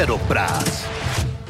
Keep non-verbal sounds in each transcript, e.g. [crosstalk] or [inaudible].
Paddock Praat.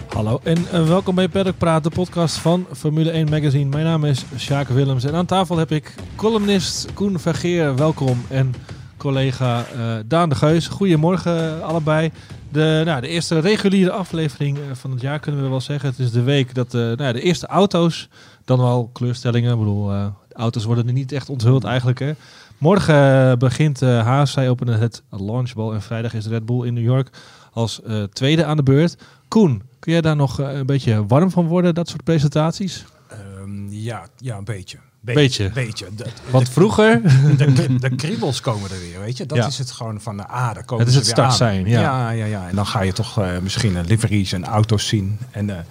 Hallo en eh, welkom bij Paddock Praat, de podcast van Formule 1 Magazine. Mijn naam is Sjaak Willems en aan tafel heb ik columnist Koen Vergeer, welkom. En collega eh, Daan de Geus. Goedemorgen allebei. De, nou, de eerste reguliere aflevering eh, van het jaar kunnen we wel zeggen. Het is de week dat eh, nou, de eerste auto's, dan wel kleurstellingen. Ik bedoel, eh, auto's worden er niet echt onthuld eigenlijk. Hè. Morgen eh, begint eh, Haas. Zij openen het launchbal en vrijdag is Red Bull in New York als eh, tweede aan de beurt. Koen, kun jij daar nog eh, een beetje warm van worden, dat soort presentaties? Ehm, ja, ja, een beetje. Beetje. Beetje. De, Want vroeger... de, de, de kriebels komen er weer, weet je. Dat Ja. is het gewoon van, ah, daar komen Het is het aan. startsein, ja. ja. Ja, ja, En dan ga je toch eh, misschien een liveries en auto's zien. En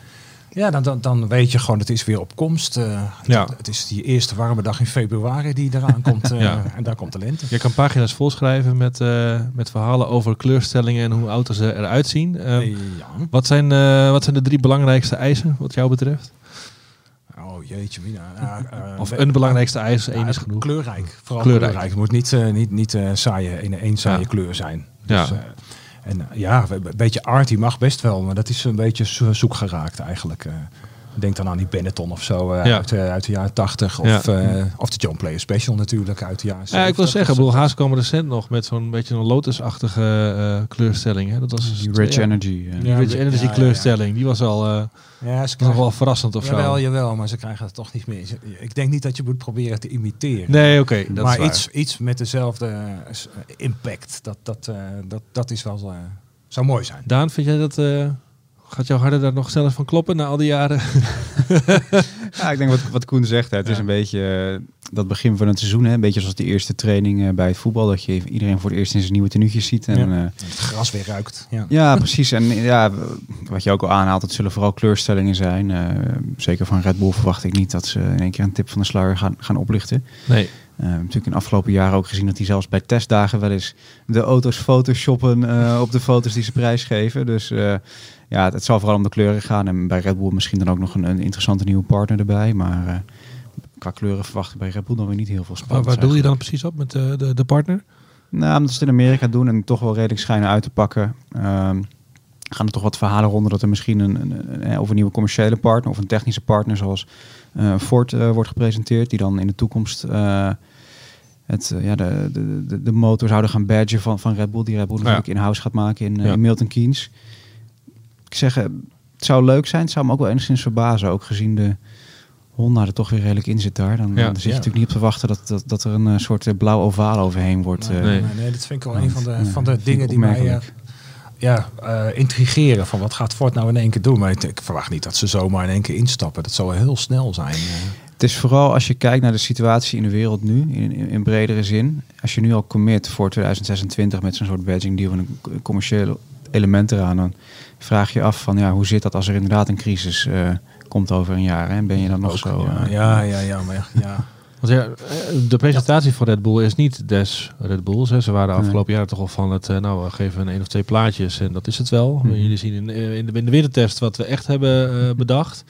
ja, dan, dan, dan weet je gewoon, het is weer op komst. eh, Ja. het, het is die eerste warme dag in februari die eraan komt. [laughs] eh, Ja. En daar komt de lente. Je kan pagina's volschrijven met, eh, met verhalen over kleurstellingen en hoe auto's er- eruit zien. Ehm, ja. wat, zijn, wat zijn de drie belangrijkste eisen wat jou betreft? Oh jeetje, Mina. Ja, Of een belangrijkste eis, één Ja, is genoeg. Kleurrijk. Vooral Kleurrijk. kleurrijk. Het moet niet, eh, niet, niet eh, saaie, in één saaie Ja. kleur zijn. Ja. Dus, eh, en eh, ja, een beetje arty mag best wel, maar dat is een beetje zo- zoek geraakt eigenlijk. Denk dan aan die Benetton of zo eh, Ja. uit, eh, uit de jaren 80. Of, Ja. eh, of de John Player Special natuurlijk uit de jaren Ja, ik wil 70. zeggen, ik bedoel, Haas kwam recent nog met zo'n beetje een Lotus-achtige eh, kleurstelling. Hè? Dat was Die Rich jaar- Energy. Die Ja, Rich ja, Energy ja, ja. kleurstelling. Die was al eh, Ja, ze was krijgen, wel verrassend of jawel, zo. jawel, maar ze krijgen het toch niet meer. Ik denk niet dat je moet proberen te imiteren. Nee, oké. maar iets, iets met dezelfde impact, dat, dat, eh, dat, dat is wel, zou mooi zijn. Daan, vind jij dat... eh, gaat jouw harde daar nog zelfs van kloppen na al die jaren? [laughs] Ja, ik denk wat, wat Koen zegt. Hè. Het is een beetje eh, dat begin van het seizoen. Hè. Een beetje zoals de eerste training eh, bij het voetbal. Dat je iedereen voor het eerst in zijn nieuwe tenuutjes ziet. En, Ja. ja. Het gras weer ruikt. Ja. ja, precies. En ja, wat je ook al aanhaalt, het zullen vooral kleurstellingen zijn. Eh, zeker van Red Bull verwacht ik niet dat ze in één keer een tip van de sluier gaan, gaan oplichten. Nee. Eh, natuurlijk in de afgelopen jaren ook gezien dat die zelfs bij testdagen wel eens de auto's photoshoppen eh, op de foto's die ze prijsgeven. Dus eh, ja, het, zal vooral om de kleuren gaan. En bij Red Bull misschien dan ook nog een, een interessante nieuwe partner erbij. Maar eh, qua kleuren verwachten bij Red Bull dan weer niet heel veel spannend. waar doe je dan precies op met de, de, de partner? Nou, omdat ze het in Amerika doen en toch wel redelijk schijnen uit te pakken. ehm, gaan er toch wat verhalen rond dat er misschien een, een, een, over een nieuwe commerciële partner of een technische partner zoals eh, Ford eh, wordt gepresenteerd, die dan in de toekomst eh, het, eh, ja, de, de, de, motor zouden gaan badgen van, van Red Bull, die Red Bull natuurlijk in-house gaat maken in, eh, Ja. in Milton Keynes. Ik zeg, eh, het zou leuk zijn, het zou me ook wel enigszins verbazen, ook gezien de Honda er toch weer redelijk in zit daar. Dan, Ja. dan zit je Ja. natuurlijk niet op te wachten dat, dat, dat er een eh, soort eh, blauw ovaal overheen wordt. Nee, eh, Nee. nee, nee, dat vind ik wel een van de, ja, van de dingen die mij ja, eh, intrigeren. Van wat gaat Ford nou in één keer doen? Maar ik, ik verwacht niet dat ze zomaar in één keer instappen. Dat zou heel snel zijn. eh. Het is vooral als je kijkt naar de situatie in de wereld nu, in, in, in bredere zin. Als je nu al commit voor 2026 met zo'n soort badging deal en een commerciële element eraan, dan vraag je af van ja, hoe zit dat als er inderdaad een crisis eh, komt over een jaar? En ben je dan nog Ook, zo? ja, eh, ja, ja, ja, maar echt, ja. [laughs] Want ja, eh, de presentatie van Red Bull is niet des Red Bulls. Hè. Ze waren de Nee. afgelopen jaren toch al van het, eh, nou, we geven een één of twee plaatjes en dat is het wel. Mhm. Jullie zien in, in, de, in de wintertest wat we echt hebben eh, bedacht.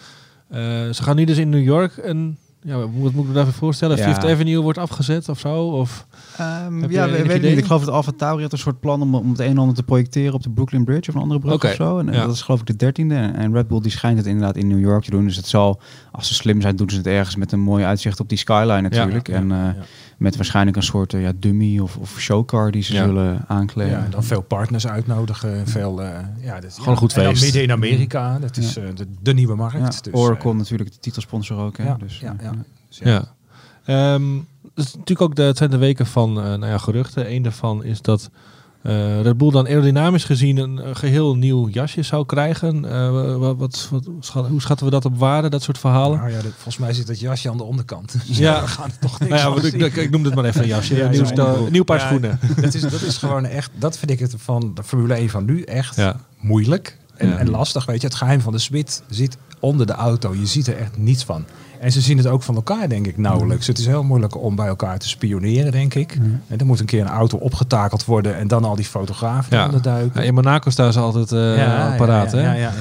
Eh, ze gaan nu dus in New York en ja, wat moet ik me daarvoor voorstellen? Ja. Fifth Avenue wordt afgezet of zo? Of, Ehm, ja, weet ik niet. Ik geloof dat Alfa Tauri had een soort plan om, om het een en ander te projecteren op de Brooklyn Bridge of een andere brug Oké, of zo. En ja. dat is geloof ik de dertiende. En, en Red Bull die schijnt het inderdaad in New York te doen. Dus het zal, als ze slim zijn, doen ze het ergens met een mooi uitzicht op die skyline natuurlijk. Ja, en eh, ja. met waarschijnlijk een soort eh, ja, dummy of, of showcar die ze Ja. zullen aankleden. Ja, en dan veel partners uitnodigen. Veel, eh, ja, dat, Gewoon een goed en dan feest. midden in Amerika. Dat is eh, de, de nieuwe markt. Ja, Dus, Oracle natuurlijk de titelsponsor ook. Hè? ja, dus, ja, ja. Dus ja. Ehm, het, is natuurlijk ook de, het zijn de weken van eh, nou ja, geruchten. Eén daarvan is dat eh Red Bull dan aerodynamisch gezien een eh, geheel nieuw jasje zou krijgen. Eh, wat, wat, wat, schat- hoe schatten we dat op waarde, dat soort verhalen? Nou ja, dat- volgens mij zit dat jasje aan de onderkant. [laughs] Dus Ja. we gaan er toch niks Nou ja, ik, ik, ik noem het maar even een jasje. [laughs] Ja, nieuw, ja, stel- onderbroek. een nieuw paar Ja, schoenen. [laughs] Dat is, dat is gewoon echt, dat vind ik het van de Formule 1 van nu echt Ja. moeilijk en, Ja. en lastig. Weet je, het geheim van de Smit zit onder de auto. Je ziet er echt niets van. En ze zien het ook van elkaar, denk ik, nauwelijks. Het is heel moeilijk om bij elkaar te spioneren, denk ik. En er moet een keer een auto opgetakeld worden en dan al die fotografen Ja. onder duiken. Ja, in Monaco staan ze altijd eh paraat, hè? [laughs] ja.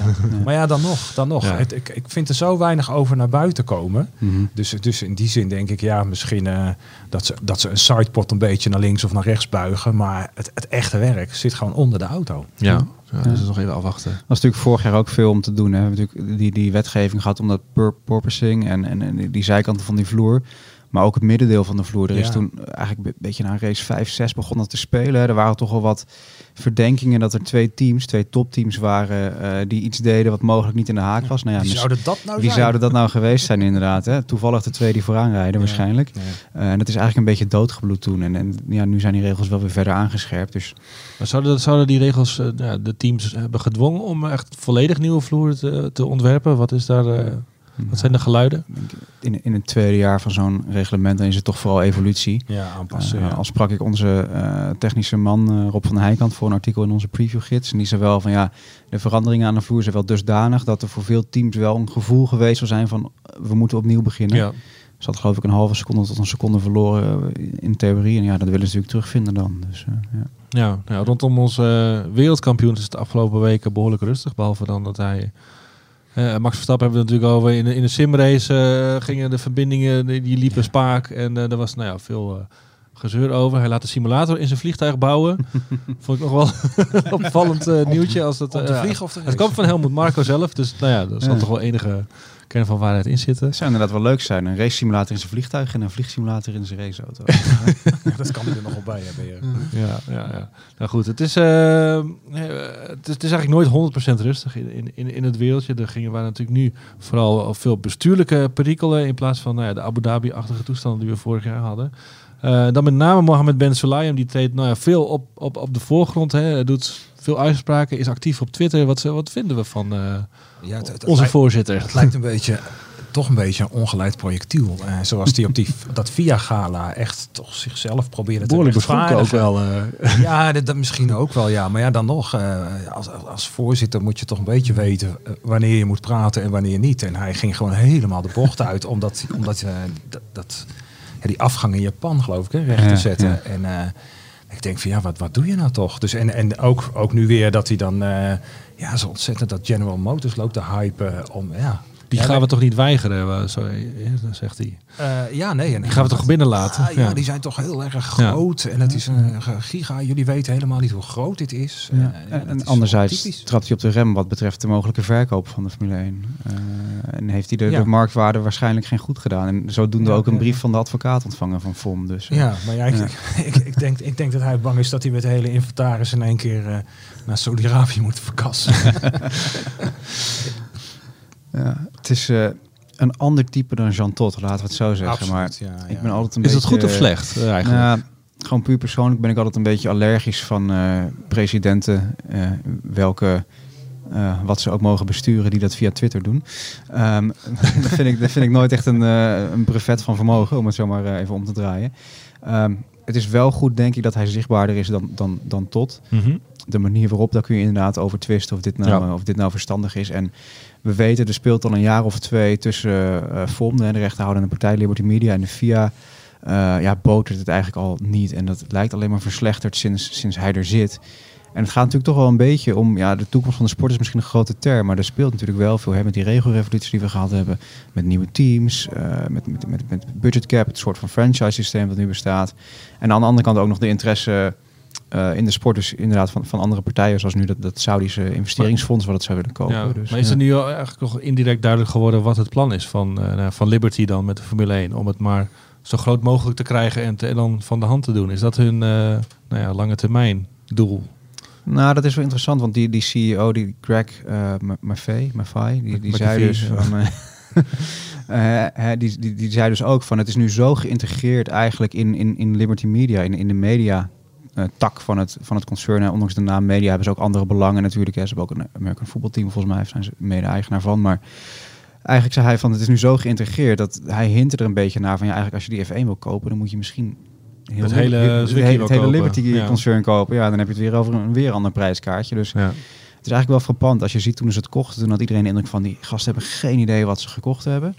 Maar ja, dan nog. Dan nog. Het, ik, ik vind er zo weinig over naar buiten komen. Mhm. Dus, dus in die zin denk ik, ja, misschien eh, dat, ze, dat ze een sidepot een beetje naar links of naar rechts buigen. Maar het, het echte werk zit gewoon onder de auto. Ja. Ja, dus nog even afwachten. was natuurlijk vorig jaar ook veel om te doen. Hè. We hebben natuurlijk die, die wetgeving gehad om dat pur porpoising en, en, en die zijkanten van die vloer. Maar ook het middendeel van de vloer. Er is Ja. toen eigenlijk een beetje na race 5, 6 begonnen te spelen. Er waren toch al wat verdenkingen dat er twee teams, twee topteams waren eh, die iets deden wat mogelijk niet in de haak was. Nou ja, Wie mis- zouden dat nou wie zijn? zouden dat nou geweest zijn inderdaad? Hè? Toevallig de twee die vooraan rijden waarschijnlijk. Ja. Eh, en dat is eigenlijk een beetje doodgebloed toen. En, en ja, nu zijn die regels wel weer verder aangescherpt. Dus Maar zouden, zouden die regels eh, de teams hebben gedwongen om echt volledig nieuwe vloer te, te ontwerpen? Wat, is daar, eh, wat zijn de geluiden? in, in het tweede jaar van zo'n reglement dan is het toch vooral evolutie. Ja, aanpassen. Eh, ja. Al sprak ik onze eh, technische man eh, Rob van der Heijkant voor een artikel in onze previewgids. En die zei wel van ja, de veranderingen aan de vloer zijn wel dusdanig dat er voor veel teams wel een gevoel geweest zal zijn van eh, we moeten opnieuw beginnen. Ja. Ze had geloof ik een halve seconde tot een seconde verloren eh, in theorie. En ja, dat willen ze natuurlijk terugvinden dan. Dus, eh, ja. Ja, nou, rondom onze eh, wereldkampioen is het de afgelopen weken behoorlijk rustig. Behalve dan dat hij... eh, Max Verstappen hebben we natuurlijk over. In, de- in de simrace eh, gingen de verbindingen, die, liepen spaak. En eh, er was nou ja, veel gezeur over. Hij laat de simulator in zijn vliegtuig bouwen. [laughs] Vond ik nog wel opvallend nieuwtje. Als dat, Om te ja. vliegen of te Het kwam van Helmut Marco zelf. Dus nou ja, zal Ja. toch wel enige kern van waarheid in zitten. Het zou inderdaad wel leuk zijn. Een race simulator in zijn vliegtuig en een vliegsimulator in zijn raceauto. [laughs] Ja, dat kan er nog wel bij hebben. Ja. Ja, ja, ja. Nou goed, het is, eh, eh, het is, het is eigenlijk nooit 100% rustig in, in, in, in het wereldje. Er gingen waar natuurlijk nu vooral veel bestuurlijke perikelen in plaats van nou ja, de Abu Dhabi-achtige toestanden die we vorig jaar hadden. Eh, dan met name Mohammed Ben Sulayem, die treedt nou ja, veel op, op, op de voorgrond. Hè. Hij doet veel uitspraken, is actief op Twitter. Wat, wat vinden we van eh, Ja, het, het onze lijkt- voorzitter? Het lijkt een beetje, toch een beetje een ongeleid projectiel. Eh, zoals die op die, dat VIA-gala echt toch zichzelf probeerde te Behoorlijk beschonken ook rechtvaardigen. wel. eh. [laughs] Ja, dat, dat misschien ook wel, ja. Maar ja, dan nog, eh, als, als voorzitter moet je toch een beetje weten wanneer je moet praten en wanneer niet. En hij ging gewoon helemaal de bocht uit, omdat, omdat eh, dat, dat, ja, die afgang in Japan, geloof ik, hè, recht te Ja, zetten. ja. En eh, ik denk van, ja, wat, wat doe je nou toch? Dus, en en ook, ook nu weer dat hij dan, eh, ja, zo ontzettend dat General Motors loopt te hypen om, ja... Die Ja, gaan nee. we toch niet weigeren, eh, zo, eh, zegt hij. Eh, ja, nee. En Die gaan we toch binnenlaten? Ah, ja, Ja. die zijn toch heel erg groot. En het is een giga. Jullie weten helemaal niet hoe groot dit is. Ja. Ja, en is anderzijds trapt hij op de rem wat betreft de mogelijke verkoop van de Formule 1. Eh, en heeft hij de, Ja. de marktwaarde waarschijnlijk geen goed gedaan. En zodoende Ja, ook een brief ja. van de advocaat ontvangen van FOM. Dus, Ja, maar ja, ik, Ja. [laughs] Ik, ik, denk, ik denk dat hij bang is dat hij met de hele inventaris in één keer eh, naar Saudi-Arabië moet verkassen. [laughs] ja, het is eh, een ander type dan Jean Todt, laten we het zo zeggen. Absoluut, maar ja, ik ben altijd een Is het beetje... goed of slecht eh, eigenlijk? Nou, gewoon puur persoonlijk ben ik altijd een beetje allergisch van eh, presidenten, eh, welke, eh, wat ze ook mogen besturen, die dat via Twitter doen. Ehm [laughs] dat, vind ik, dat vind ik nooit echt een, eh, een brevet van vermogen, om het zo maar even om te draaien. Ehm, het is wel goed, denk ik, dat hij zichtbaarder is dan, dan, dan tot. Mhm. De manier waarop, daar kun je inderdaad over twisten of dit nou, Ja. of dit nou verstandig is. En we weten, er speelt al een jaar of twee tussen eh FOM, de de rechterhoudende partij Liberty Media en de FIA. eh, ja, botert het eigenlijk al niet. En dat lijkt alleen maar verslechterd sinds, sinds hij er zit. En het gaat natuurlijk toch wel een beetje om, ja, de toekomst van de sport is misschien een grote term, maar er speelt natuurlijk wel veel hè, met die regelrevolutie die we gehad hebben, met nieuwe teams, eh, met, met, met, met budget cap, het soort van franchise systeem dat nu bestaat. En aan de andere kant ook nog de interesse eh, in de sport, dus inderdaad van, van andere partijen, zoals nu dat, dat Saudische investeringsfonds wat het zou willen kopen. Ja, dus, maar is ja. het nu al eigenlijk nog indirect duidelijk geworden wat het plan is van, eh, nou, van Liberty dan met de Formule 1? Om het maar zo groot mogelijk te krijgen en, te, en dan van de hand te doen. Is dat hun nou ja, lange termijn doel? Nou, dat is wel interessant, want die, die CEO, die Greg uh, Maffei, Maffei, die, die zei dus van... [laughs] hè, die, die, die zei dus ook van, het is nu zo geïntegreerd eigenlijk in, in, in Liberty Media, in, in de media tak van het, van het concern. En ondanks de naam media hebben ze ook andere belangen natuurlijk. Hè. Ze hebben ook een American voetbalteam, volgens mij zijn ze mede-eigenaar van. Maar eigenlijk zei hij van, het is nu zo geïntegreerd dat hij hint er een beetje naar van, ja, eigenlijk als je die F1 wil kopen, dan moet je misschien heel Het hele het, wel het hele kopen. Liberty Ja. concern kopen. Ja, dan heb je het weer over een weer ander prijskaartje. Dus Ja. het is eigenlijk wel frappant. Als je ziet toen ze het kochten, toen had iedereen de indruk van die gasten hebben geen idee wat ze gekocht hebben.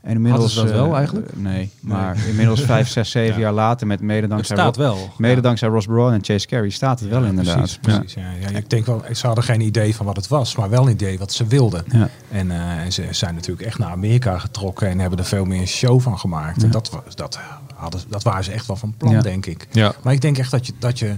En inmiddels, Hadden ze dat wel eh, eigenlijk? eh, nee, maar inmiddels [laughs] vijf, zes, zeven Ja. jaar later met mede Het dankzij, staat wel. mede Ja. dankzij Ross Brawn en Chase Carey staat het wel inderdaad. Precies, precies. Ja. Ja, ik denk wel, ze hadden geen idee van wat het was, maar wel een idee wat ze wilden. Ja. En, eh, en ze zijn natuurlijk echt naar Amerika getrokken en hebben er veel meer een show van gemaakt. En dat, was- dat, hadden, dat waren ze echt wel van plan, Ja. denk ik. Ja. Maar ik denk echt dat je, dat je,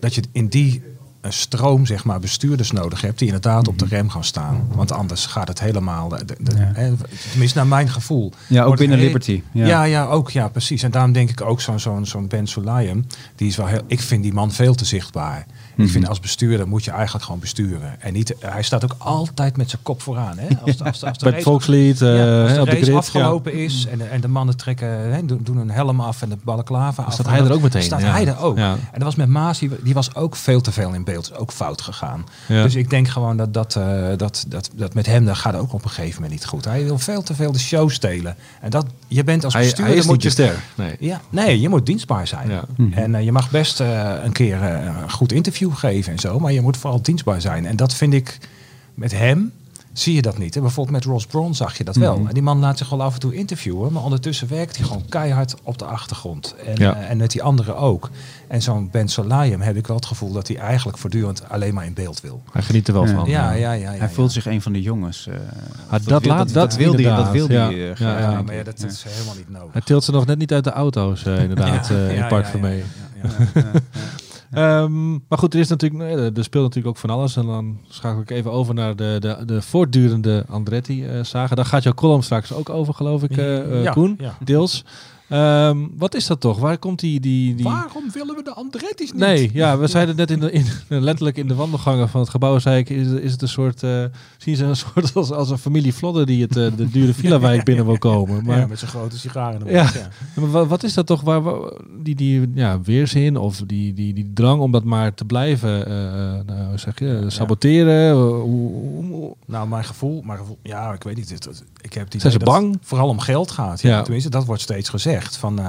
dat je in die een stroom zeg maar, bestuurders nodig hebt die inderdaad op de rem gaan staan. Want anders gaat het helemaal, de, de, Ja. hè, tenminste naar mijn gevoel. Ja, ook binnen Liberty. Ja. Ja. ja, ook, ja, precies. En daarom denk ik ook zo'n zo'n zo'n Ben Sulayem, die is wel heel, ik vind die man veel te zichtbaar. Ik Mhm. vind als bestuurder moet je eigenlijk gewoon besturen. En niet, hij staat ook altijd met zijn kop vooraan. Hè? Als, [laughs] als, als de Bij het race- volkslied, ja, als hè, de race grid. afgelopen is en, en de mannen trekken, hè, doen, doen een helm af en de ballenklaven af. staat hij er ook meteen, Staat ja. hij er ook. En dat was met Maas, die, die was ook veel te veel in beeld. Is ook fout gegaan. Ja. Dus ik denk gewoon dat dat, eh, dat, dat, dat met hem, dat gaat ook op een gegeven moment niet goed. Hij wil veel te veel de show stelen. En dat, je bent als Hij, bestuurder... hij is moet je, ster. Nee. ja, nee, je moet dienstbaar zijn. Ja. Mhm. En eh, je mag best eh, een keer een goed interview geven en zo, maar je moet vooral dienstbaar zijn. En dat vind ik met hem. Zie je dat niet? Hè? Bijvoorbeeld met Ross Brawn zag je dat wel. Mhm. En die man laat zich wel af en toe interviewen, maar ondertussen werkt hij gewoon keihard op de achtergrond. En, Ja. eh, en met die anderen ook. En zo'n Ben Solayem heb ik wel het gevoel dat hij eigenlijk voortdurend alleen maar in beeld wil. Hij geniet er wel Ja. van. Ja, ja, ja. ja, Hij voelt zich een van de jongens. eh, Ah, of dat wil- laat- dat, wil hij. Dat wil ja. hij. eh, Ja, ja. Ja, denk maar ja, dat, is helemaal niet nodig. Hij tilt ze nog net niet uit de auto's, eh, inderdaad, eh, in het park van mee. [laughs] Ehm, maar goed, er, is natuurlijk, nee, er speelt natuurlijk ook van alles. En dan schakel ik even over naar de, de, de voortdurende Andretti-zagen. Daar gaat jouw column straks ook over, geloof ik, eh, eh, Ja, Koen. Deels. Ehm, wat is dat toch? Waar komt die... die, die... Waarom willen we de Andretti's niet? Nee, ja, we zeiden net in de, in, letterlijk in de wandelgangen van het gebouw, zei ik, is, is het een soort, eh, zien ze een soort als, als een familie Vlodder die het, eh, de dure villa-wijk binnen wil komen. Maar, ja, met zijn grote sigaren. Ja. Ja. Ja. maar wa- wat, is dat toch, waar, waar- die, die ja, weerzin of die, die, die drang om dat maar te blijven, eh, nou, zeg je, saboteren? Hoe, hoe- hoe- Nou, mijn gevoel, mijn gevoel, ja, ik weet niet. Ik heb die Zijn ze bang? vooral om geld gaat. Ja. Tenminste, dat wordt steeds gezegd. Van, eh,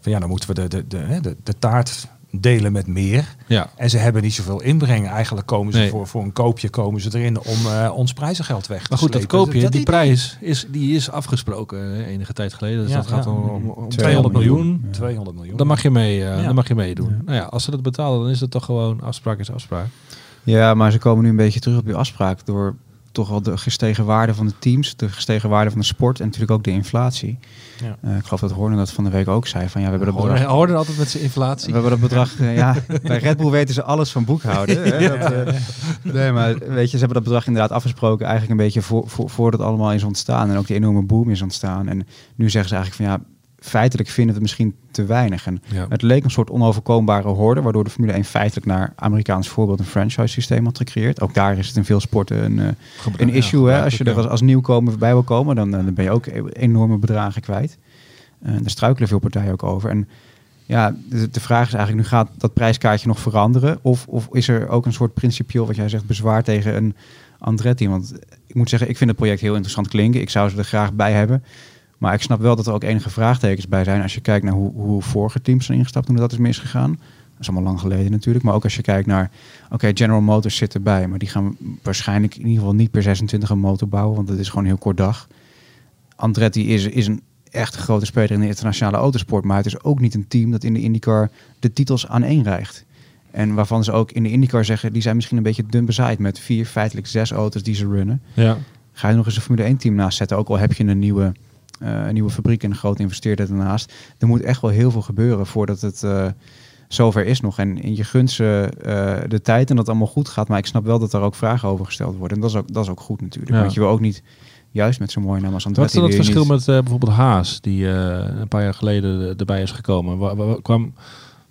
van ja, dan moeten we de, de, de, hè, de, de taart delen met meer. ja, En ze hebben niet zoveel inbreng. Eigenlijk komen ze Nee. voor, voor een koopje komen ze erin om eh, ons prijzengeld weg te maar goed, dat koopje, Dat- die dat- prijs, is, die is afgesproken enige tijd geleden. Dus Ja, dat gaat ja. om, om, om 200 200 miljoen. 200 miljoen. Dan mag je mee, eh, Ja. dan mag je meedoen. Ja. Nou ja, als ze dat betalen, dan is het toch gewoon afspraak is afspraak. Ja, maar ze komen nu een beetje terug op die afspraak door toch wel de gestegen waarde van de teams, de gestegen waarde van de sport en natuurlijk ook de inflatie. Ja. Eh, ik geloof dat Horner dat van de week ook zei van ja, we hebben dat bedrag. Hoorde altijd met zijn We inflatie. hebben dat bedrag, eh, ja, [laughs] bij Red Bull weten ze alles van boekhouden. Hè? [laughs] Dat, eh, nee, maar weet je, ze hebben dat bedrag inderdaad afgesproken eigenlijk een beetje voor, voor, voordat het allemaal is ontstaan en ook die enorme boom is ontstaan. En nu zeggen ze eigenlijk van ja, feitelijk vinden we het misschien te weinig. En Ja. het leek een soort onoverkombare horde, waardoor de Formule 1 feitelijk naar Amerikaans voorbeeld een franchise systeem had gecreëerd. Ook daar is het in veel sporten een, eh, een Ja, issue. Hè? Als je er als, als nieuwkomer bij wil komen, dan, eh, dan ben je ook e- enorme bedragen kwijt. Eh daar struikelen veel partijen ook over. En ja, de, de vraag is eigenlijk, nu gaat dat prijskaartje nog veranderen? Of, of is er ook een soort principieel, wat jij zegt, bezwaar tegen een Andretti? Want ik moet zeggen, ik vind het project heel interessant klinken. Ik zou ze er graag bij hebben. Maar ik snap wel dat er ook enige vraagtekens bij zijn als je kijkt naar hoe, hoe vorige teams zijn ingestapt toen dat is misgegaan. Dat is allemaal lang geleden natuurlijk. Maar ook als je kijkt naar, oké, General Motors zit erbij. Maar die gaan waarschijnlijk in ieder geval niet per 26 een motor bouwen. Want dat is gewoon een heel kort dag. Andretti is, is een echt grote speler in de internationale autosport. Maar het is ook niet een team dat in de IndyCar de titels aaneenrijgt. En waarvan ze ook in de IndyCar zeggen, die zijn misschien een beetje dun bezaaid met vier, feitelijk zes auto's die ze runnen. Ja. Ga je nog eens een Formule 1 team naast zetten, ook al heb je een nieuwe, een nieuwe fabriek en een grote investeerder ernaast. Er moet echt wel heel veel gebeuren voordat het eh, zover is nog. En, en je gunt ze eh, de tijd en dat het allemaal goed gaat. Maar ik snap wel dat er ook vragen over gesteld worden. En dat is ook, dat is ook goed natuurlijk. Ja. Want je wil ook niet, juist met zo'n mooie naam als Wat is Andretti... dan het wil je verschil niet- met eh, bijvoorbeeld Haas, die eh, een paar jaar geleden eh, erbij is gekomen? Wa- wa- kwam,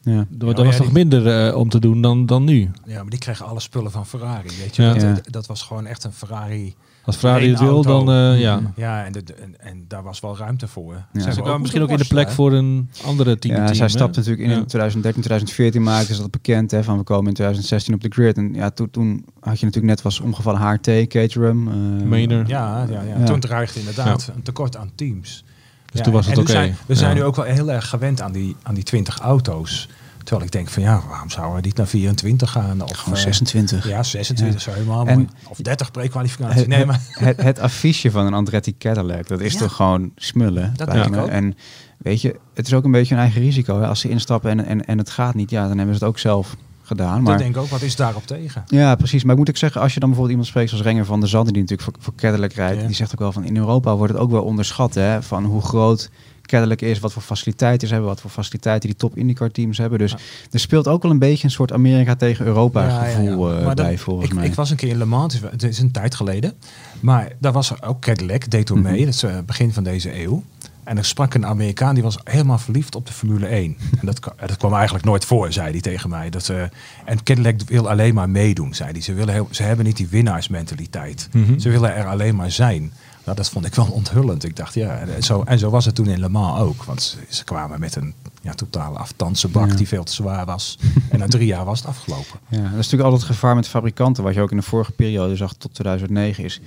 Ja. Ja, was ja, toch die- minder eh, om te doen dan, dan nu? Ja, maar die kregen alle spullen van Ferrari. Weet je? Dat, dat, dat was gewoon echt een Ferrari. Als Ferrari het wil, auto. dan eh, ja. Mhm. Ja, en, de, de- en, en daar was wel ruimte voor. Ja. Ze kwamen misschien ook in de plek voor een andere team. Ja, team, zij hè? stapte natuurlijk in Ja. 2013, 2014 maakten ze dat bekend. Hè, van we komen in 2016 op de grid. En ja, toen, toen had je natuurlijk net was omgevallen HRT, Caterham. eh, Mener. hè. Ja, ja, ja. Ja. toen dreigde inderdaad een tekort aan teams. Dus Ja, toen was het we oké. zijn- We zijn Ja. nu ook wel heel erg gewend aan die, aan die 20 auto's. Terwijl ik denk van ja, waarom zouden we niet naar 24 gaan? Of Gewoon eh, 26. Ja, 26 zou helemaal En- mooi. Of 30 pre-kwalificatie. Nee, maar het, het affiche van een Andretti Cadillac, dat is Ja. toch gewoon smullen. Dat denk ik ook. En weet je, het is ook een beetje een eigen risico. Hè? Als ze instappen en, en, en het gaat niet, ja, dan hebben ze het ook zelf gedaan. Dat Maar denk ik ook, wat is daarop tegen? ja, precies. Maar ik moet ook zeggen, als je dan bijvoorbeeld iemand spreekt zoals Renger van der Zanden, die natuurlijk voor, voor Cadillac rijdt, Ja. die zegt ook wel van in Europa wordt het ook wel onderschat, hè, van hoe groot Cadillac is, wat voor faciliteiten ze hebben, wat voor faciliteiten die top IndyCar teams hebben. Dus Ja. er speelt ook wel een beetje een soort Amerika tegen Europa Ja, gevoel ja. eh, dat- bij, volgens ik, mij. ik was een keer in Le Mans, het is- het een tijd geleden. Maar daar was er ook Cadillac, deed toen Mhm. mee. Dat is eh, begin van deze eeuw. En er sprak een Amerikaan, die was helemaal verliefd op de Formule 1. En dat, dat kwam eigenlijk nooit voor, zei hij tegen mij. Dat, eh, en Cadillac wil alleen maar meedoen, zei hij. Ze, willen heel, ze hebben niet die winnaarsmentaliteit. Mhm. Ze willen er alleen maar zijn. Nou, dat vond ik wel onthullend. Ik dacht, ja, en zo, en zo was het toen in Le Mans ook. Want ze, ze kwamen met een ja, totale aftanse bak Ja. die veel te zwaar was. en na drie jaar was het afgelopen. Ja, dat is natuurlijk altijd het gevaar met fabrikanten, wat je ook in de vorige periode zag tot 2009 is.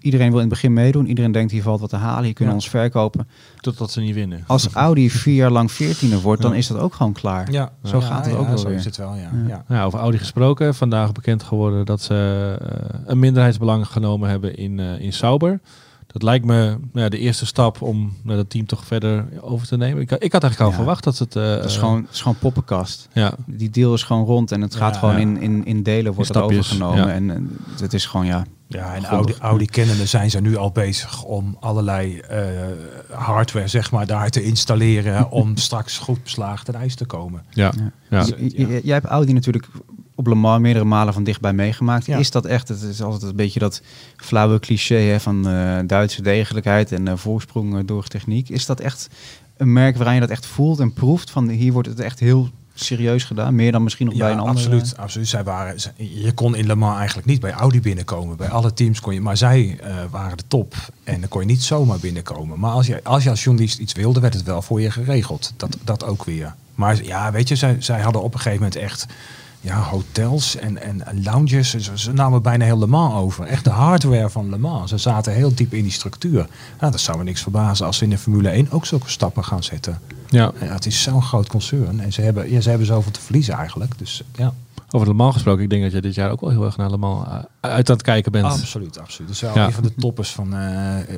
Iedereen wil in het begin meedoen, iedereen denkt hier valt wat te halen, hier kunnen Ja. ons verkopen. Totdat ze niet winnen. Als Audi vier jaar lang veertiende wordt, dan Ja. is dat ook gewoon klaar. Ja, Zo gaat het ook wel zo weer. is het wel, ja. Ja. ja. Nou, over Audi gesproken. Vandaag bekend geworden dat ze eh, een minderheidsbelang genomen hebben in, eh, in Sauber. Dat lijkt me nou ja, de eerste stap om nou, dat team toch verder over te nemen. Ik, ik had eigenlijk al Ja. verwacht dat het... eh, Dat is gewoon, het is gewoon poppenkast. Ja, Die deal is gewoon rond en het gaat Ja, gewoon ja. in, in, in delen wordt het overgenomen. ja. En, en het is gewoon, ja, Ja, en. Audi, Audi kennende zijn ze nu al bezig om allerlei eh, hardware zeg maar, daar te installeren om [laughs] straks goed beslagen ten ijs te komen. ja, jij hebt Audi natuurlijk op Le Mans meerdere malen van dichtbij meegemaakt. Ja. Is dat echt, het is altijd een beetje dat flauwe cliché hè, van eh, Duitse degelijkheid en eh, voorsprong eh, door techniek. Is dat echt een merk waarin je dat echt voelt en proeft van hier wordt het echt heel serieus gedaan? Meer dan misschien nog bij een andere... absoluut, absoluut. Zij waren, je kon in Le Mans eigenlijk niet bij Audi binnenkomen. Bij alle teams kon je, maar zij waren de top. En dan kon je niet zomaar binnenkomen. Maar als je als, je als journalist iets wilde, werd het wel voor je geregeld. Dat, dat ook weer. Maar ja, weet je, zij, zij hadden op een gegeven moment echt ja, hotels en, en lounges. Ze, ze namen bijna heel Le Mans over. Echt de hardware van Le Mans. Ze zaten heel diep in die structuur. Nou, dat zou me niks verbazen als ze in de Formule 1 ook zulke stappen gaan zetten. ja. Ja, het is zo'n groot concern. En ze hebben, ja, ze hebben zoveel te verliezen eigenlijk. Dus ja. Over Le Mans gesproken. Ik denk dat je dit jaar ook wel heel erg naar Le Mans eh, uit aan het kijken bent. Absoluut, absoluut. Dat is wel Ja. een van de toppers van eh,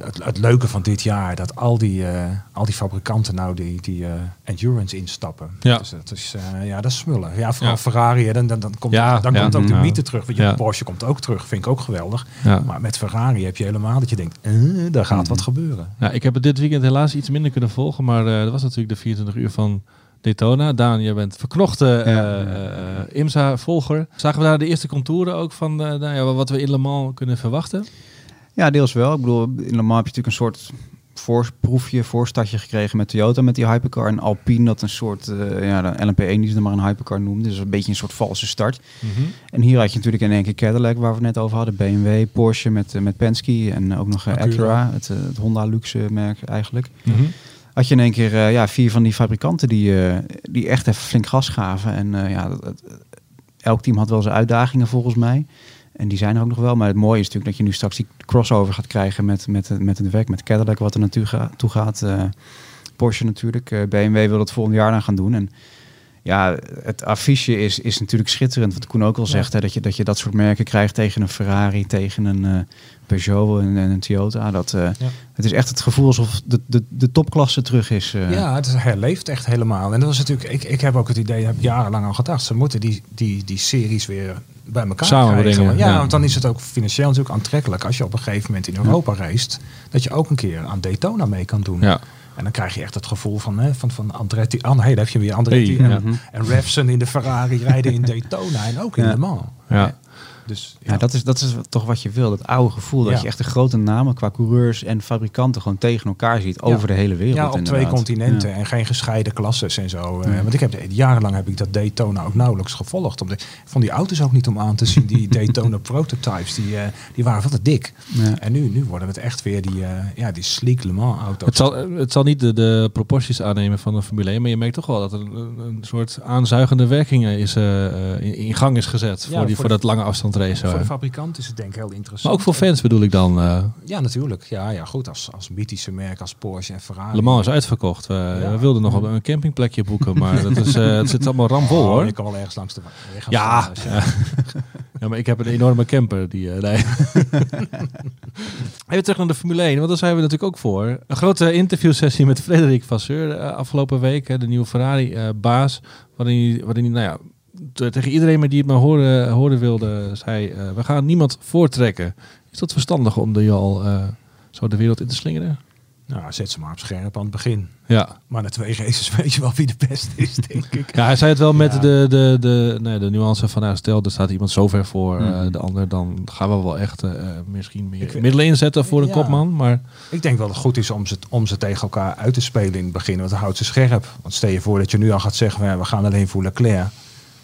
het, het leuke van dit jaar. Dat al die, eh, al die fabrikanten nou die, die eh, endurance instappen. Ja. Dus dat is, eh, ja, dat is smullen. Ja, vooral Ja. Ferrari, hè, dan, dan, dan komt, Ja, dan ja. komt ook de mythe terug. Want je, Ja. Porsche komt ook terug, vind ik ook geweldig. Ja. Maar met Ferrari heb je helemaal dat je denkt, eh, daar gaat wat gebeuren. Ja, ik heb het dit weekend helaas iets minder kunnen volgen, maar eh dat was natuurlijk de 24 uur van Daytona. Daan, je bent verknochte eh, IMSA-volger. Zagen we daar de eerste contouren ook van nou ja, wat we in Le Mans kunnen verwachten? Ja, deels wel. Ik bedoel, in Le Mans heb je natuurlijk een soort voorproefje, voorstartje gekregen met Toyota met die hypercar. En Alpine dat een soort, eh, ja, de LMP1 die ze dan maar een hypercar noemden. Dus een beetje een soort valse start. En hier had je natuurlijk in één keer Cadillac, waar we het net over hadden. BMW, Porsche met, met Penske en ook nog eh, Acura. Het, het Honda luxe merk eigenlijk. Mhm. Had je in één keer eh, ja, vier van die fabrikanten die, eh, die echt even flink gas gaven. En eh, ja, elk team had wel zijn uitdagingen volgens mij. En die zijn er ook nog wel. Maar het mooie is natuurlijk dat je nu straks die crossover gaat krijgen met, met, met het werk. Met Cadillac wat er naartoe ga- toe gaat. Porsche natuurlijk. BMW wil dat volgend jaar dan gaan doen. En ja, het affiche is, is natuurlijk schitterend. Wat Koen ook al zegt, hè, dat, je, dat je dat soort merken krijgt tegen een Ferrari, tegen een eh, Peugeot en, en een Toyota. Dat, eh, Ja. Het is echt het gevoel alsof de, de, de topklasse terug is. eh. Ja, het herleeft echt helemaal. En dat was natuurlijk, ik, ik heb ook het idee, heb jarenlang al gedacht, ze moeten die, die, die series weer bij elkaar Samenbrengen, krijgen. Ja, ja. want dan is het ook financieel natuurlijk aantrekkelijk als je op een gegeven moment in Europa reist, dat je ook een keer aan Daytona mee kan doen. Ja. En dan krijg je echt het gevoel van, hè, van, van Andretti. Ah, nee, daar heb je weer Andretti Hey, en, ja. en Revson in de Ferrari rijden in Daytona en ook in Ja. Le Mans. Ja. Dus Ja, dat is, dat is toch wat je wil. Dat oude gevoel dat Ja. je echt de grote namen qua coureurs en fabrikanten gewoon tegen elkaar ziet over de hele wereld. Ja, op twee continenten Ja. en geen gescheiden klasses en zo. Eh. Want ik heb jarenlang heb ik dat Daytona ook nauwelijks gevolgd. Omdat, ik vond die auto's ook niet om aan te zien. Die [laughs] Daytona prototypes, die, eh, die waren veel te dik. Ja. En nu, nu worden het echt weer die, eh, ja, die sleek Le Mans auto's. Het zal, het zal niet de, de proporties aannemen van de Formule 1, maar je merkt toch wel dat er een, een soort aanzuigende werking is, in, in gang is gezet Ja, voor, die, voor dat lange Voor de fabrikant is het denk ik heel interessant. Maar ook voor fans bedoel ik dan. eh Ja, natuurlijk. Ja, ja goed. Als, als mythische merk als Porsche en Ferrari. Le Mans is uitverkocht. We, Ja. we wilden nog een campingplekje boeken, maar dat is, eh, het zit allemaal ramvol Oh, hoor. Je kan wel ergens langs de weg Ja. je- [laughs] Ja, maar ik heb een enorme camper. Die, eh, nee. [laughs] Even terug naar de Formule 1, want daar zijn we natuurlijk ook voor. Een grote interviewsessie met Frederik Vasseur afgelopen week. de nieuwe Ferrari-baas. waarin hij, waarin hij nou ja, tegen iedereen maar die het maar horen, horen wilde, zei... eh, we gaan niemand voortrekken. Is dat verstandig om de al eh, zo de wereld in te slingeren? Nou, zet ze maar op scherp aan het begin. Ja. Maar na twee races [laughs] weet je wel wie de beste is, denk ik. ja, hij zei het wel met Ja. de, de, de, nee, de nuance van... Nou, stel, er staat iemand zo ver voor eh, Mhm. de ander... dan gaan we wel echt misschien meer Ik middelen inzetten voor een Ja. kopman. Maar Ik denk wel dat het goed is om ze, om ze tegen elkaar uit te spelen in het begin. Want dan houdt ze scherp. Want stel je voor dat je nu al gaat zeggen, we gaan alleen voor Leclerc.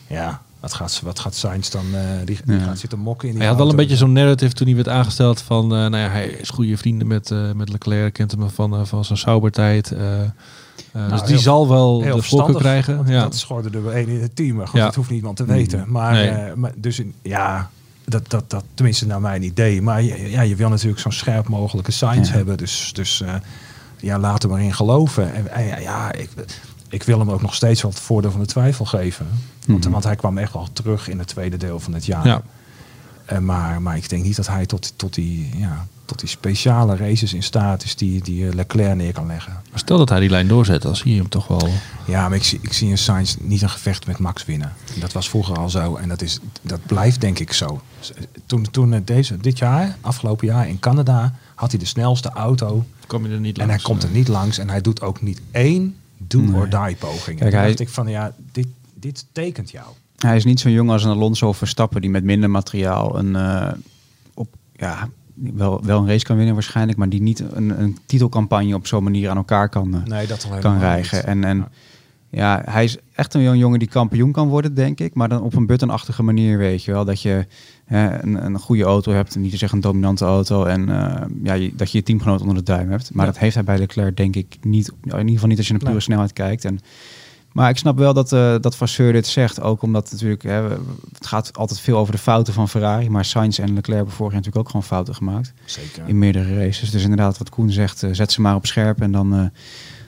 Ja, wat gaat, wat gaat Sainz dan? eh, die, die Ja. gaat zitten mokken in die hij had wel een beetje zo'n narrative toen hij werd aangesteld van... eh, nou ja, hij is goede vrienden met, eh, met Leclerc. Kent hem van, van zijn Saubertijd. eh, dus die heel- zal wel Heel de voorkeur krijgen. Ja. Dat is gewoon de nummer één in het team. Maar goed, Ja. dat hoeft niemand te weten. Maar, Nee. eh, maar dus in- ja, dat, dat, dat, tenminste naar mijn idee. Maar je- ja, je wil natuurlijk zo'n scherp mogelijke Sainz Ja. hebben. Dus, dus ja, laat er maar in geloven. En, ja, ik, ik wil hem ook nog steeds het voordeel van de twijfel geven. Want, Mhm. want hij kwam echt wel terug in het tweede deel van het jaar. Ja. Eh, maar, maar ik denk niet dat hij tot, tot, die, ja, tot die speciale races in staat is die, die eh, Leclerc neer kan leggen. Maar stel dat hij die lijn doorzet, dan zie je hem toch wel... Ja, maar ik zie, ik zie een Sainz niet een gevecht met Max winnen. Dat was vroeger al zo en dat, is, dat blijft denk ik zo. Toen, toen eh, deze, dit jaar, afgelopen jaar in Canada, had hij de snelste auto. Kom je er niet En hij komt er niet langs en hij doet ook niet één do-or-die poging. Kijk, hij- dacht ik van ja, dit, dit tekent jou. Hij is niet zo jong als een Alonso of Verstappen die met minder materiaal een, eh, op, ja, wel, wel een race kan winnen waarschijnlijk, maar die niet een, een titelcampagne op zo'n manier aan elkaar kan, eh, Nee, dat kan rijgen. En, en Ja. Ja. hij is echt een jong jongen die kampioen kan worden, denk ik. Maar dan op een buttonachtige manier, weet je wel. Dat je hè, een, een goede auto hebt, niet te zeggen een dominante auto. En eh, ja, je- dat je je teamgenoot onder de duim hebt. Maar Ja. dat heeft hij bij Leclerc, denk ik, niet. In ieder geval niet als je naar pure Nee. snelheid kijkt. En, maar ik snap wel dat, eh dat Vasseur dit zegt. Ook omdat natuurlijk, hè, het gaat altijd veel over de fouten van Ferrari. Maar Sainz en Leclerc hebben vorig jaar natuurlijk ook gewoon fouten gemaakt Zeker. in meerdere races. Dus inderdaad, wat Koen zegt, eh, zet ze maar op scherp. En dan,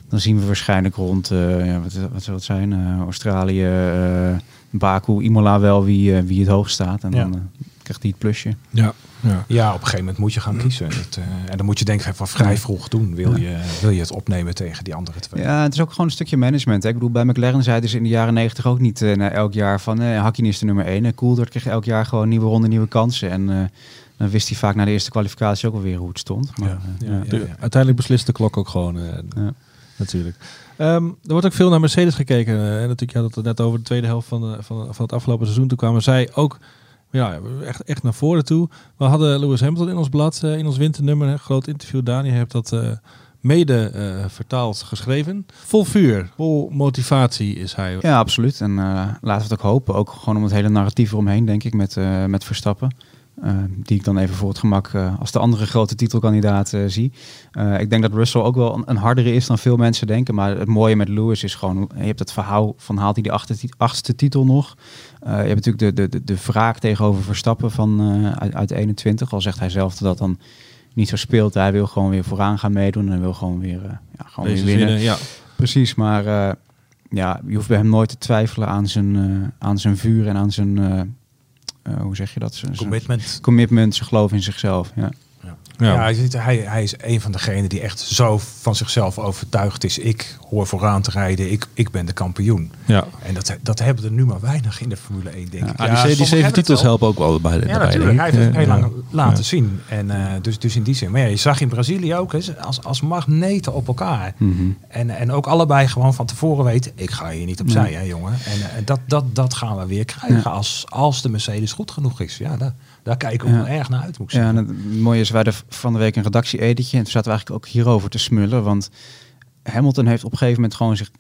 dan zien we waarschijnlijk rond, eh, ja, wat, wat zou het zijn, Eh, Australië, eh, Baku, Imola wel wie, wie het hoogst staat. En Ja. dan eh, krijgt hij het plusje. Ja. ja. Ja, op een gegeven moment moet je gaan kiezen. Dat, eh, en dan moet je denk ik van vrij vroeg doen. Wil, je, wil je het opnemen tegen die andere twee? Ja, het is ook gewoon een stukje management. Hè. Ik bedoel, bij McLaren zeiden ze in de jaren negentig ook niet eh, na elk jaar van eh Hakkinen is de nummer één. En Coulthard kreeg elk jaar gewoon nieuwe ronde, nieuwe kansen. En eh, dan wist hij vaak na de eerste kwalificatie ook alweer hoe het stond. Maar, Ja, ja, ja. ja. De- uiteindelijk beslist de klok ook gewoon, eh, Ja. Natuurlijk. Ehm, er wordt ook veel naar Mercedes gekeken. eh, natuurlijk, je had het net over de tweede helft van, de, van, van het afgelopen seizoen. Toen kwamen zij ook ja, echt, echt naar voren toe. We hadden Lewis Hamilton in ons blad, eh, in ons winternummer. Een groot interview. Daniel heeft dat eh, mede eh, vertaald geschreven. Vol vuur, vol motivatie is hij. Ja, absoluut. En eh, laten we het ook hopen. Ook gewoon om het hele narratief eromheen, denk ik, met, eh, met Verstappen. Eh, die ik dan even voor het gemak eh, als de andere grote titelkandidaat eh, zie. Ik denk dat Russell ook wel een, een hardere is dan veel mensen denken. Maar het mooie met Lewis is gewoon, je hebt het verhaal van haalt hij die achtste, achtste titel nog. Je hebt natuurlijk de, de, de, de wraak tegenover Verstappen van, uit, uit 21. Al zegt hij zelf dat dat dan niet zo speelt. Hij wil gewoon weer vooraan gaan meedoen en wil gewoon weer, ja, gewoon weer winnen. ja. Precies, maar ja, je hoeft bij hem nooit te twijfelen aan zijn, aan zijn vuur en aan zijn, hoe zeg je dat? Commitment. commitment, zijn geloof in zichzelf. Ja. Ja, Ja. hij, hij is een van degenen die echt zo van zichzelf overtuigd is. Ik hoor vooraan te rijden, ik, ik ben de kampioen. ja. En dat, dat hebben er nu maar weinig in de Formule 1, denk Ja. ik. Ah, die, ze- die sommigen zeven titels helpen ook wel bij de Ja, natuurlijk. Hij heeft het heel Ja. lang laten Ja. zien. En, eh, dus, dus in die zin. Maar ja, je zag in Brazilië ook hè, als, als magneten op elkaar. Mhm. En, en ook allebei gewoon van tevoren weten, ik ga hier niet opzij, Nee. hè, jongen. En eh, dat, dat, dat gaan we weer krijgen als, als de Mercedes goed genoeg is. Ja, daar, daar kijken we Ja. erg naar uit, moet ik Ja, en het mooie is, wij hadden van de week een redactie-editje. En toen zaten we eigenlijk ook hierover te smullen. Want Hamilton heeft op een gegeven moment gewoon zich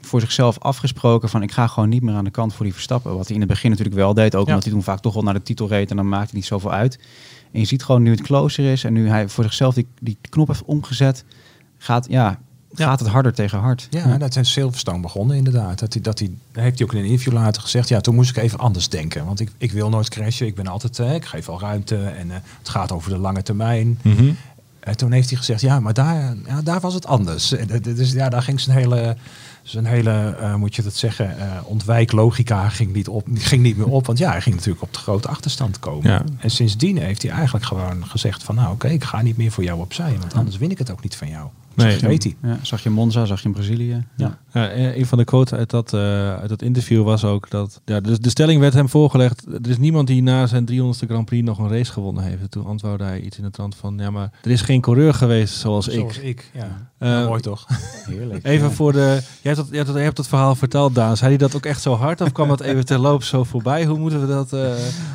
voor zichzelf afgesproken van ik ga gewoon niet meer aan de kant voor die Verstappen. Wat hij in het begin natuurlijk wel deed, ook Ja. omdat hij toen vaak toch wel naar de titel reed en dan maakte hij niet zoveel uit. En je ziet gewoon nu het closer is en nu hij voor zichzelf die, die knop heeft omgezet, gaat, ja, Ja. gaat het harder tegen hard. Ja, dat is Silverstone begonnen inderdaad. Dat hij, dat hij, heeft hij ook in een interview later gezegd. Ja, toen moest ik even anders denken. Want ik, ik wil nooit crashen. Ik ben altijd, eh, ik geef al ruimte. En eh, het gaat over de lange termijn. Mhm. En toen heeft hij gezegd, ja, maar daar, ja, daar was het anders. En, Dus ja, daar ging zijn hele, zijn hele eh, moet je dat zeggen, eh ontwijklogica ging niet, op, ging niet meer op. Want ja, hij ging natuurlijk op de grote achterstand komen. Ja. En sindsdien heeft hij eigenlijk gewoon gezegd van, nou oké, ik ga niet meer voor jou opzij. Want anders win ik het ook niet van jou. Nee. Weet hij. Ja, zag je Monza, zag je in Brazilië. Ja. Ja, en een van de quotes uit dat, eh, uit dat interview was ook dat... Ja, dus de stelling werd hem voorgelegd. Er is niemand die na zijn 300ste Grand Prix nog een race gewonnen heeft. En toen antwoordde hij iets in de trant van... Ja, maar er is geen coureur geweest zoals, Zoals ik. ik, ja. Eh, Nou, mooi toch? Heerlijk. [laughs] Even voor de... Jij hebt, dat, jij, hebt dat, jij hebt dat verhaal verteld, Daan. Zei hij dat ook echt zo hard? Of kwam dat [laughs] even terloop zo voorbij? Hoe moeten we dat... eh,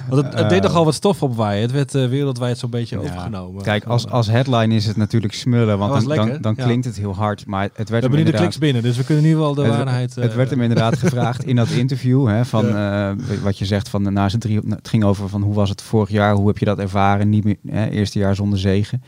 want het, het deed Eh, nogal wat stof opwaaien. Het werd eh, wereldwijd zo'n beetje Ja. overgenomen. Kijk, als, als headline is het natuurlijk smullen, want Dat was dan, dan ja. klinkt het heel hard. Maar het werd we hebben nu de kliks binnen, dus we kunnen nu wel de het, waarheid... eh, het werd hem inderdaad [laughs] gevraagd in dat interview. Hè, van, eh, wat je zegt, van, na zijn drie, het ging over van hoe was het vorig jaar, hoe heb je dat ervaren, niet meer, hè, eerste jaar zonder zegen.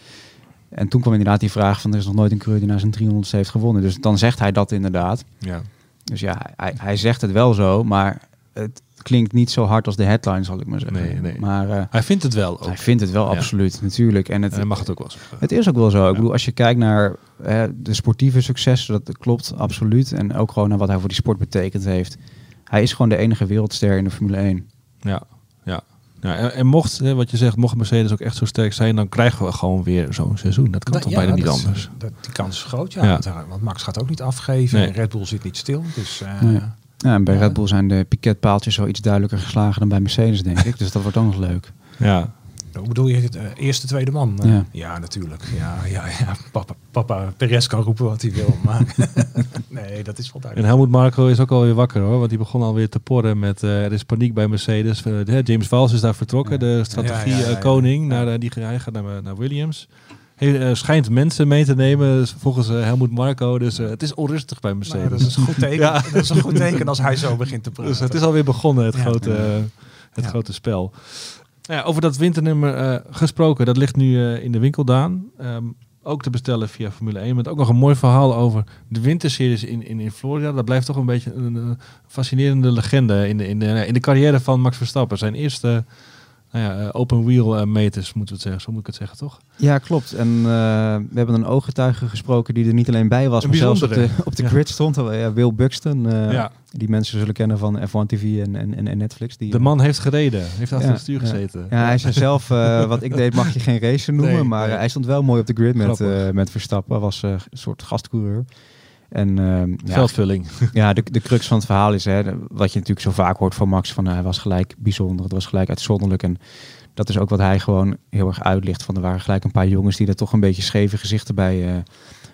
En toen kwam inderdaad die vraag van er is nog nooit een coureur die na zijn 300 heeft gewonnen. Dus dan zegt hij dat inderdaad. Ja. Dus ja, hij, hij zegt het wel zo, maar het klinkt niet zo hard als de headline, zal ik maar zeggen. Nee, nee. Maar eh, Hij vindt het wel ook. hij vindt het wel Ja. absoluut, natuurlijk. En het, En hij mag het ook wel zeggen. het is ook wel zo. Ik bedoel, als je kijkt naar hè, de sportieve successen, dat klopt absoluut. En ook gewoon naar wat hij voor die sport betekend heeft. Hij is gewoon de enige wereldster in de Formule 1. Ja, ja. ja en, en mocht, hè, wat je zegt, mocht Mercedes ook echt zo sterk zijn, dan krijgen we gewoon weer zo'n seizoen. Dat kan Dat- toch ja, bijna niet dat anders. dat, die kans is groot, ja. Ja. Want, eh, want Max gaat ook niet afgeven. Nee. En Red Bull zit niet stil. Dus eh, Nee. Ja, en bij Ja. Red Bull zijn de piketpaaltjes zo iets duidelijker geslagen dan bij Mercedes, denk ik. Dus dat wordt ook nog leuk. Ja, hoe bedoel je het? eh, eerste, tweede man? Ja. ja. natuurlijk. Ja, ja, ja. Papa, papa Perez kan roepen wat hij wil. Maar [laughs] nee, dat is wel en duidelijk. Helmut Marco is ook alweer wakker hoor, want die begon alweer te porren met eh, er is paniek bij Mercedes. Eh, hè, James Vals is daar vertrokken, Ja. de strategie Ja, ja, ja, eh, ja. koning, Ja. Naar, die, hij gaat naar, naar Williams. Hij eh, schijnt mensen mee te nemen, dus volgens eh, Helmut Marco. Dus eh, het is onrustig bij Nou, Mercedes. dat is een goed [laughs] teken. Ja. Dat is een goed teken als hij zo begint te praten. Dus het is alweer begonnen, het, Ja. grote, het Ja. grote spel. Nou ja, over dat winternummer eh, gesproken, dat ligt nu eh, in de winkel, Daan. Ehm, ook te bestellen via Formule 1. Met ook nog een mooi verhaal over de winterseries in, in, in Florida. Dat blijft toch een beetje een, een fascinerende legende in de, in, de, in de carrière van Max Verstappen. Zijn eerste nou ja, eh, open wheel eh, meters, moeten we het zeggen. Zo moet ik het zeggen, toch? Ja, klopt. En eh, we hebben een ooggetuige gesproken die er niet alleen bij was, Een maar zelfs op de, op de Ja. grid stond. Uh, ja, Will Buxton, Ja. die mensen zullen kennen van F1 TV en, en, en- Netflix. Die, De man heeft gereden, heeft achter het stuur gezeten. Ja, hij zei zelf, [laughs] wat ik deed mag je geen racer noemen, Nee, maar nee. hij stond wel mooi op de grid met, met Verstappen. was een soort gastcoureur. En ehm, ja, Veldvulling. [laughs] ja, de, de crux van het verhaal is, hè, wat je natuurlijk zo vaak hoort van Max, van eh, hij was gelijk bijzonder, het was gelijk uitzonderlijk. En dat is ook wat hij gewoon heel erg uitlicht. Van er waren gelijk een paar jongens die er toch een beetje scheve gezichten bij, eh,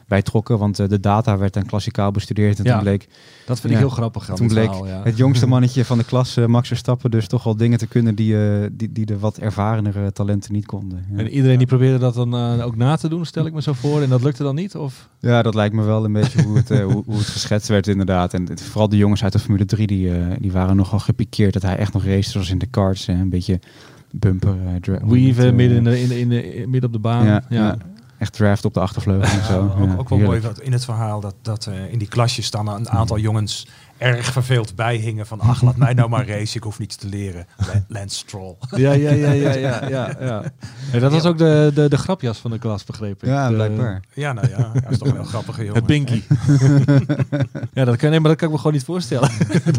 bij trokken. Want eh, de data werd dan klassikaal bestudeerd. En Ja. toen bleek Dat vind ik heel grappig. Toen bleek verhaal, het jongste [laughs] mannetje van de klas, eh, Max Verstappen, dus toch wel dingen te kunnen die, eh, die, die de wat ervarenere talenten niet konden. Ja. En iedereen die probeerde dat dan ook na te doen, stel ik me zo voor. En dat lukte dan niet? Of? Ja, dat lijkt me wel een beetje hoe het, hoe, hoe het geschetst werd inderdaad. En het- vooral de jongens uit de Formule 3, die, die waren nogal gepikeerd dat hij echt nog race zoals in de karts. een beetje bumper. Weaven eh, midden, in de, in de, in de, midden op de baan. Ja, Ja, ja. Echt draft op de achtervleugel en zo. [laughs] ook, Ja, ook wel mooi wat in het verhaal dat, dat eh, in die klasjes staan een aantal jongens erg verveeld bijhingen van ach laat mij nou maar race, ik hoef niets te leren. La- Lance Stroll. [laughs] ja, ja, ja, ja, ja, ja, ja. En dat was ook de, de, de grapjas van de klas, begreep ik. Ja, blijkbaar. Ja, nou ja, dat is toch een heel [laughs] grappige jongen. Het Binky. [laughs] ja, dat kan, nee, maar dat kan ik me gewoon niet voorstellen.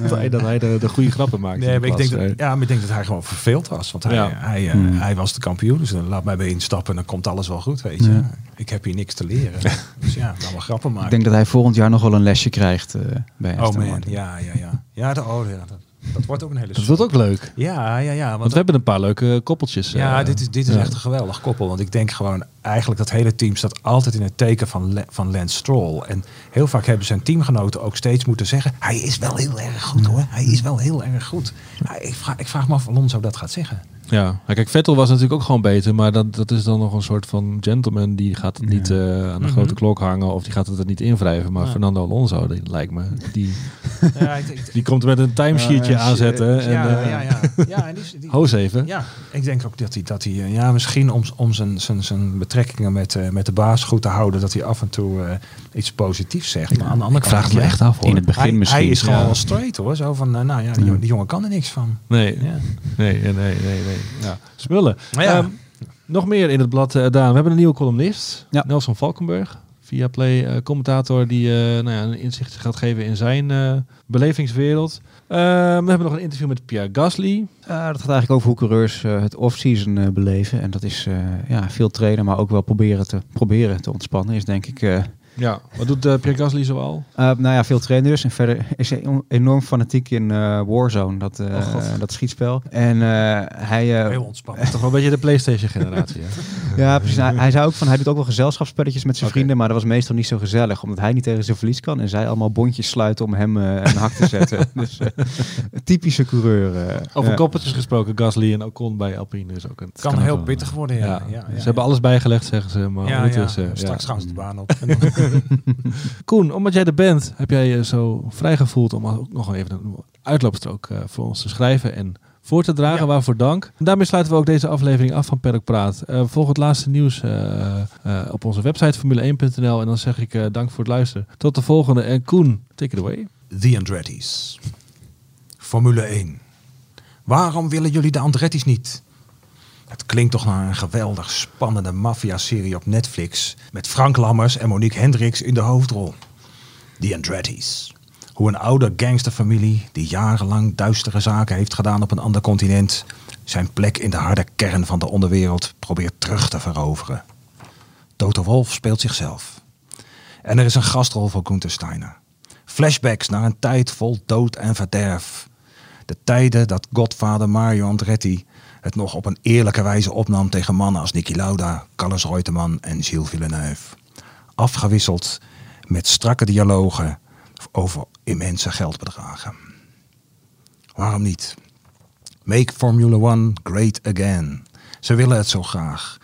dat, hij, dat hij de, de goede grappen maakt. in Nee, de maar ik, denk dat, ja, maar ik denk dat hij gewoon verveeld was. Want hij, Ja. hij, eh, Hmm. hij was de kampioen, dus dan laat mij bij instappen en dan komt alles wel goed, weet je. Ik heb hier niks te leren. dus ja, dan wel grappen Ik maken. denk dat hij volgend jaar nog wel een lesje krijgt eh, bij oh Aston man, Martin. ja, ja, ja. Ja, de, oh, ja dat, dat wordt ook een hele Dat wordt ook leuk. Ja, ja, ja. Want Want we hebben een paar leuke koppeltjes. Ja, eh, dit is, dit is ja. echt een geweldig koppel. Want ik denk gewoon eigenlijk dat hele team staat altijd in het teken van, Le- van Lance Stroll. En heel vaak hebben zijn teamgenoten ook steeds moeten zeggen... hij is wel heel erg goed hoor. Hij is wel heel erg goed. Ik, vraag, ik vraag me af of Alonso dat gaat zeggen. Ja, kijk, Vettel was natuurlijk ook gewoon beter, maar dat, dat is dan nog een soort van gentleman die gaat het Ja. niet eh, aan de Mhm. grote klok hangen of die gaat het er niet invrijven. Maar Ja. Fernando Alonso, die lijkt me, die, [laughs] Ja, ik, ik- die komt met een timesheetje Ja, ja, aanzetten. En, ja, eh, ja, ja. ja, en die, die- Hoos even. ja, ik denk ook dat hij, dat hij eh, ja, misschien om, om zijn, zijn, zijn betrekkingen met, eh, met de baas goed te houden... dat hij af en toe eh, iets positiefs zegt. Maar aan de andere Ik vraag het me ja, echt af hoor. In het begin hij, misschien. hij is gewoon Ja. wel straight hoor. Zo van, nou ja, die, jongen- die jongen kan er niks van. Nee, Ja. nee, nee, nee, nee. Ja. Ja. Ehm, nog meer in het blad, eh, Daan. We hebben een nieuwe columnist, Ja. Nelson Valkenburg. Via Play eh, commentator die eh, nou ja, een inzicht gaat geven in zijn eh, belevingswereld. We hebben nog een interview met Pierre Gasly. Dat gaat eigenlijk over hoe coureurs het off-season beleven. En dat is ja, veel trainen, maar ook wel proberen te, proberen te ontspannen. Is denk ik Ja, wat doet uh, Pierre Gasly zoal? Uh, nou ja, veel trainen dus. En verder is hij enorm fanatiek in uh, Warzone, dat, uh, dat schietspel. En hij... Heel ontspannen. Toch wel een beetje de Playstation generatie. [laughs] ja, precies. Hij, hij, zei ook van, hij doet ook wel gezelschapsspelletjes met zijn okay. vrienden, maar dat was meestal niet zo gezellig, omdat hij niet tegen zijn verlies kan. En zij allemaal bondjes sluiten om hem een hak te [laughs] zetten. dus typische coureur. Over koppeltjes gesproken, Gasly en Ocon bij Alpine is ook een... Het kan, kan heel pittig worden, ja. ja, ja, ja ze hebben alles bijgelegd, zeggen ze. Maar ja, ja. straks gaan ze de baan op. [laughs] [laughs] Koen, omdat jij er bent, heb jij je zo vrij gevoeld om ook nog even een uitloopstrook uh, voor ons te schrijven en voor te dragen. Ja. Waarvoor dank. En daarmee sluiten we ook deze aflevering af van Perk Praat. Uh, volg het laatste nieuws uh, op onze website formule1.nl. En dan zeg ik dank voor het luisteren. Tot de volgende. En Koen, take it away. The Andretti's. Formule 1. Waarom willen jullie de Andretti's niet? Het klinkt toch naar een geweldig spannende maffia-serie op Netflix. Met Frank Lammers en Monique Hendricks in de hoofdrol. The Andretti's. Hoe een oude gangsterfamilie die jarenlang duistere zaken heeft gedaan op een ander continent. zijn plek in de harde kern van de onderwereld probeert terug te veroveren. Toto Wolf speelt zichzelf. En er is een gastrol voor Gunther Steiner. Flashbacks naar een tijd vol dood en verderf. De tijden dat godvader Mario Andretti het nog op een eerlijke wijze opnam tegen mannen als Niki Lauda, Carlos Reutemann en Gilles Villeneuve. Afgewisseld met strakke dialogen over immense geldbedragen. Waarom niet? Make Formula One great again. Ze willen het zo graag.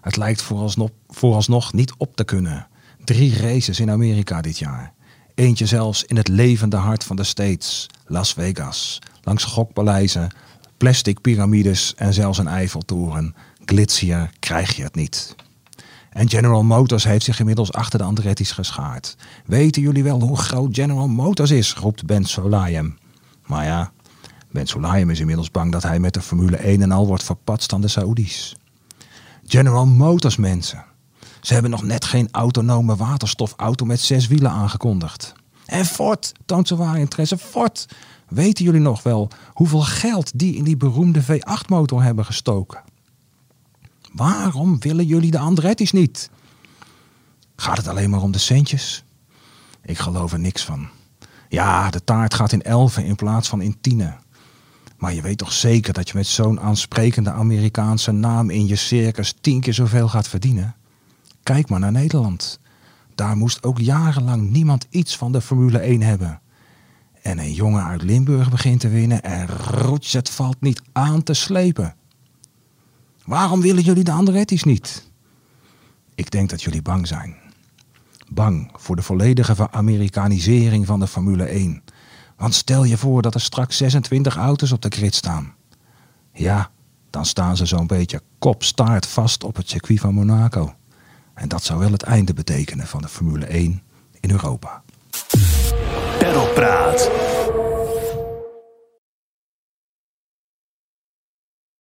Het lijkt vooralsnog, vooralsnog niet op te kunnen. Drie races in Amerika dit jaar. Eentje zelfs in het levende hart van de States, Las Vegas. Langs gokpaleizen, plastic piramides en zelfs een Eiffeltoren. Glitsier krijg je het niet. En General Motors heeft zich inmiddels achter de Andretti's geschaard. Weten jullie wel hoe groot General Motors is? roept Ben Solayem. Maar ja, Ben Solayem is inmiddels bang dat hij met de Formule 1 en al wordt verpatst aan de Saoedi's. General Motors mensen. Ze hebben nog net geen autonome waterstofauto met zes wielen aangekondigd. En Ford toont ze waar interesse. Ford Weten jullie nog wel hoeveel geld die in die beroemde V8-motor hebben gestoken? Waarom willen jullie de Andretti's niet? Gaat het alleen maar om de centjes? Ik geloof er niks van. Ja, de taart gaat in elfen in plaats van in tienen. Maar je weet toch zeker dat je met zo'n aansprekende Amerikaanse naam in je circus tien keer zoveel gaat verdienen? Kijk maar naar Nederland. Daar moest ook jarenlang niemand iets van de Formule 1 hebben en een jongen uit Limburg begint te winnen en roets, het valt niet aan te slepen. Waarom willen jullie de Andretti's niet? Ik denk dat jullie bang zijn. Bang voor de volledige Amerikanisering van de Formule 1. Want stel je voor dat er straks 26 auto's op de grid staan. Ja, dan staan ze zo'n beetje kopstaart vast op het circuit van Monaco. En dat zou wel het einde betekenen van de Formule 1 in Europa. Praat.